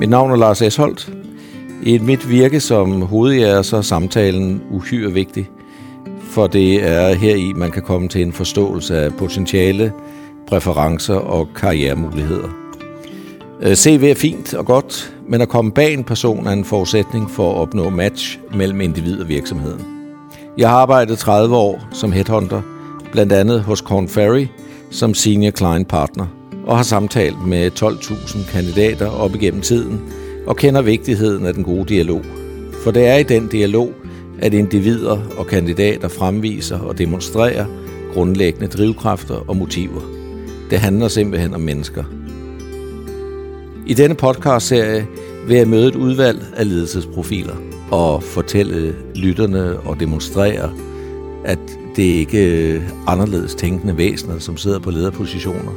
Mit navn er Lars Esholdt. I mit virke som hovedjæger så er samtalen uhyre vigtig, for det er her i, man kan komme til en forståelse af potentiale, præferencer og karrieremuligheder. Øh, CV er fint og godt, men at komme bag en person er en forudsætning for at opnå match mellem individ og virksomheden. Jeg har arbejdet 30 år som headhunter, blandt andet hos Korn Ferry som senior client partner, og har samtalt med 12.000 kandidater op igennem tiden, og kender vigtigheden af den gode dialog. For det er i den dialog, at individer og kandidater fremviser og demonstrerer grundlæggende drivkræfter og motiver. Det handler simpelthen om mennesker. I denne podcast-serie vil jeg møde et udvalg af ledelsesprofiler og fortælle lytterne og demonstrere, at det ikke er anderledes tænkende væsener, som sidder på lederpositioner,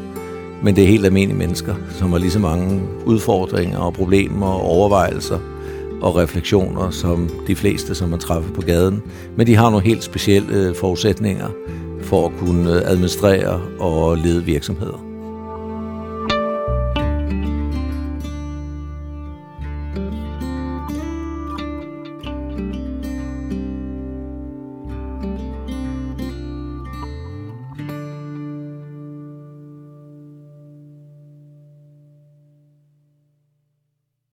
men det er helt almindelige mennesker, som har lige så mange udfordringer og problemer og overvejelser og refleksioner som de fleste, som man træffer på gaden. Men de har nogle helt specielle øh, forudsætninger for at kunne øh, administrere og lede virksomheder.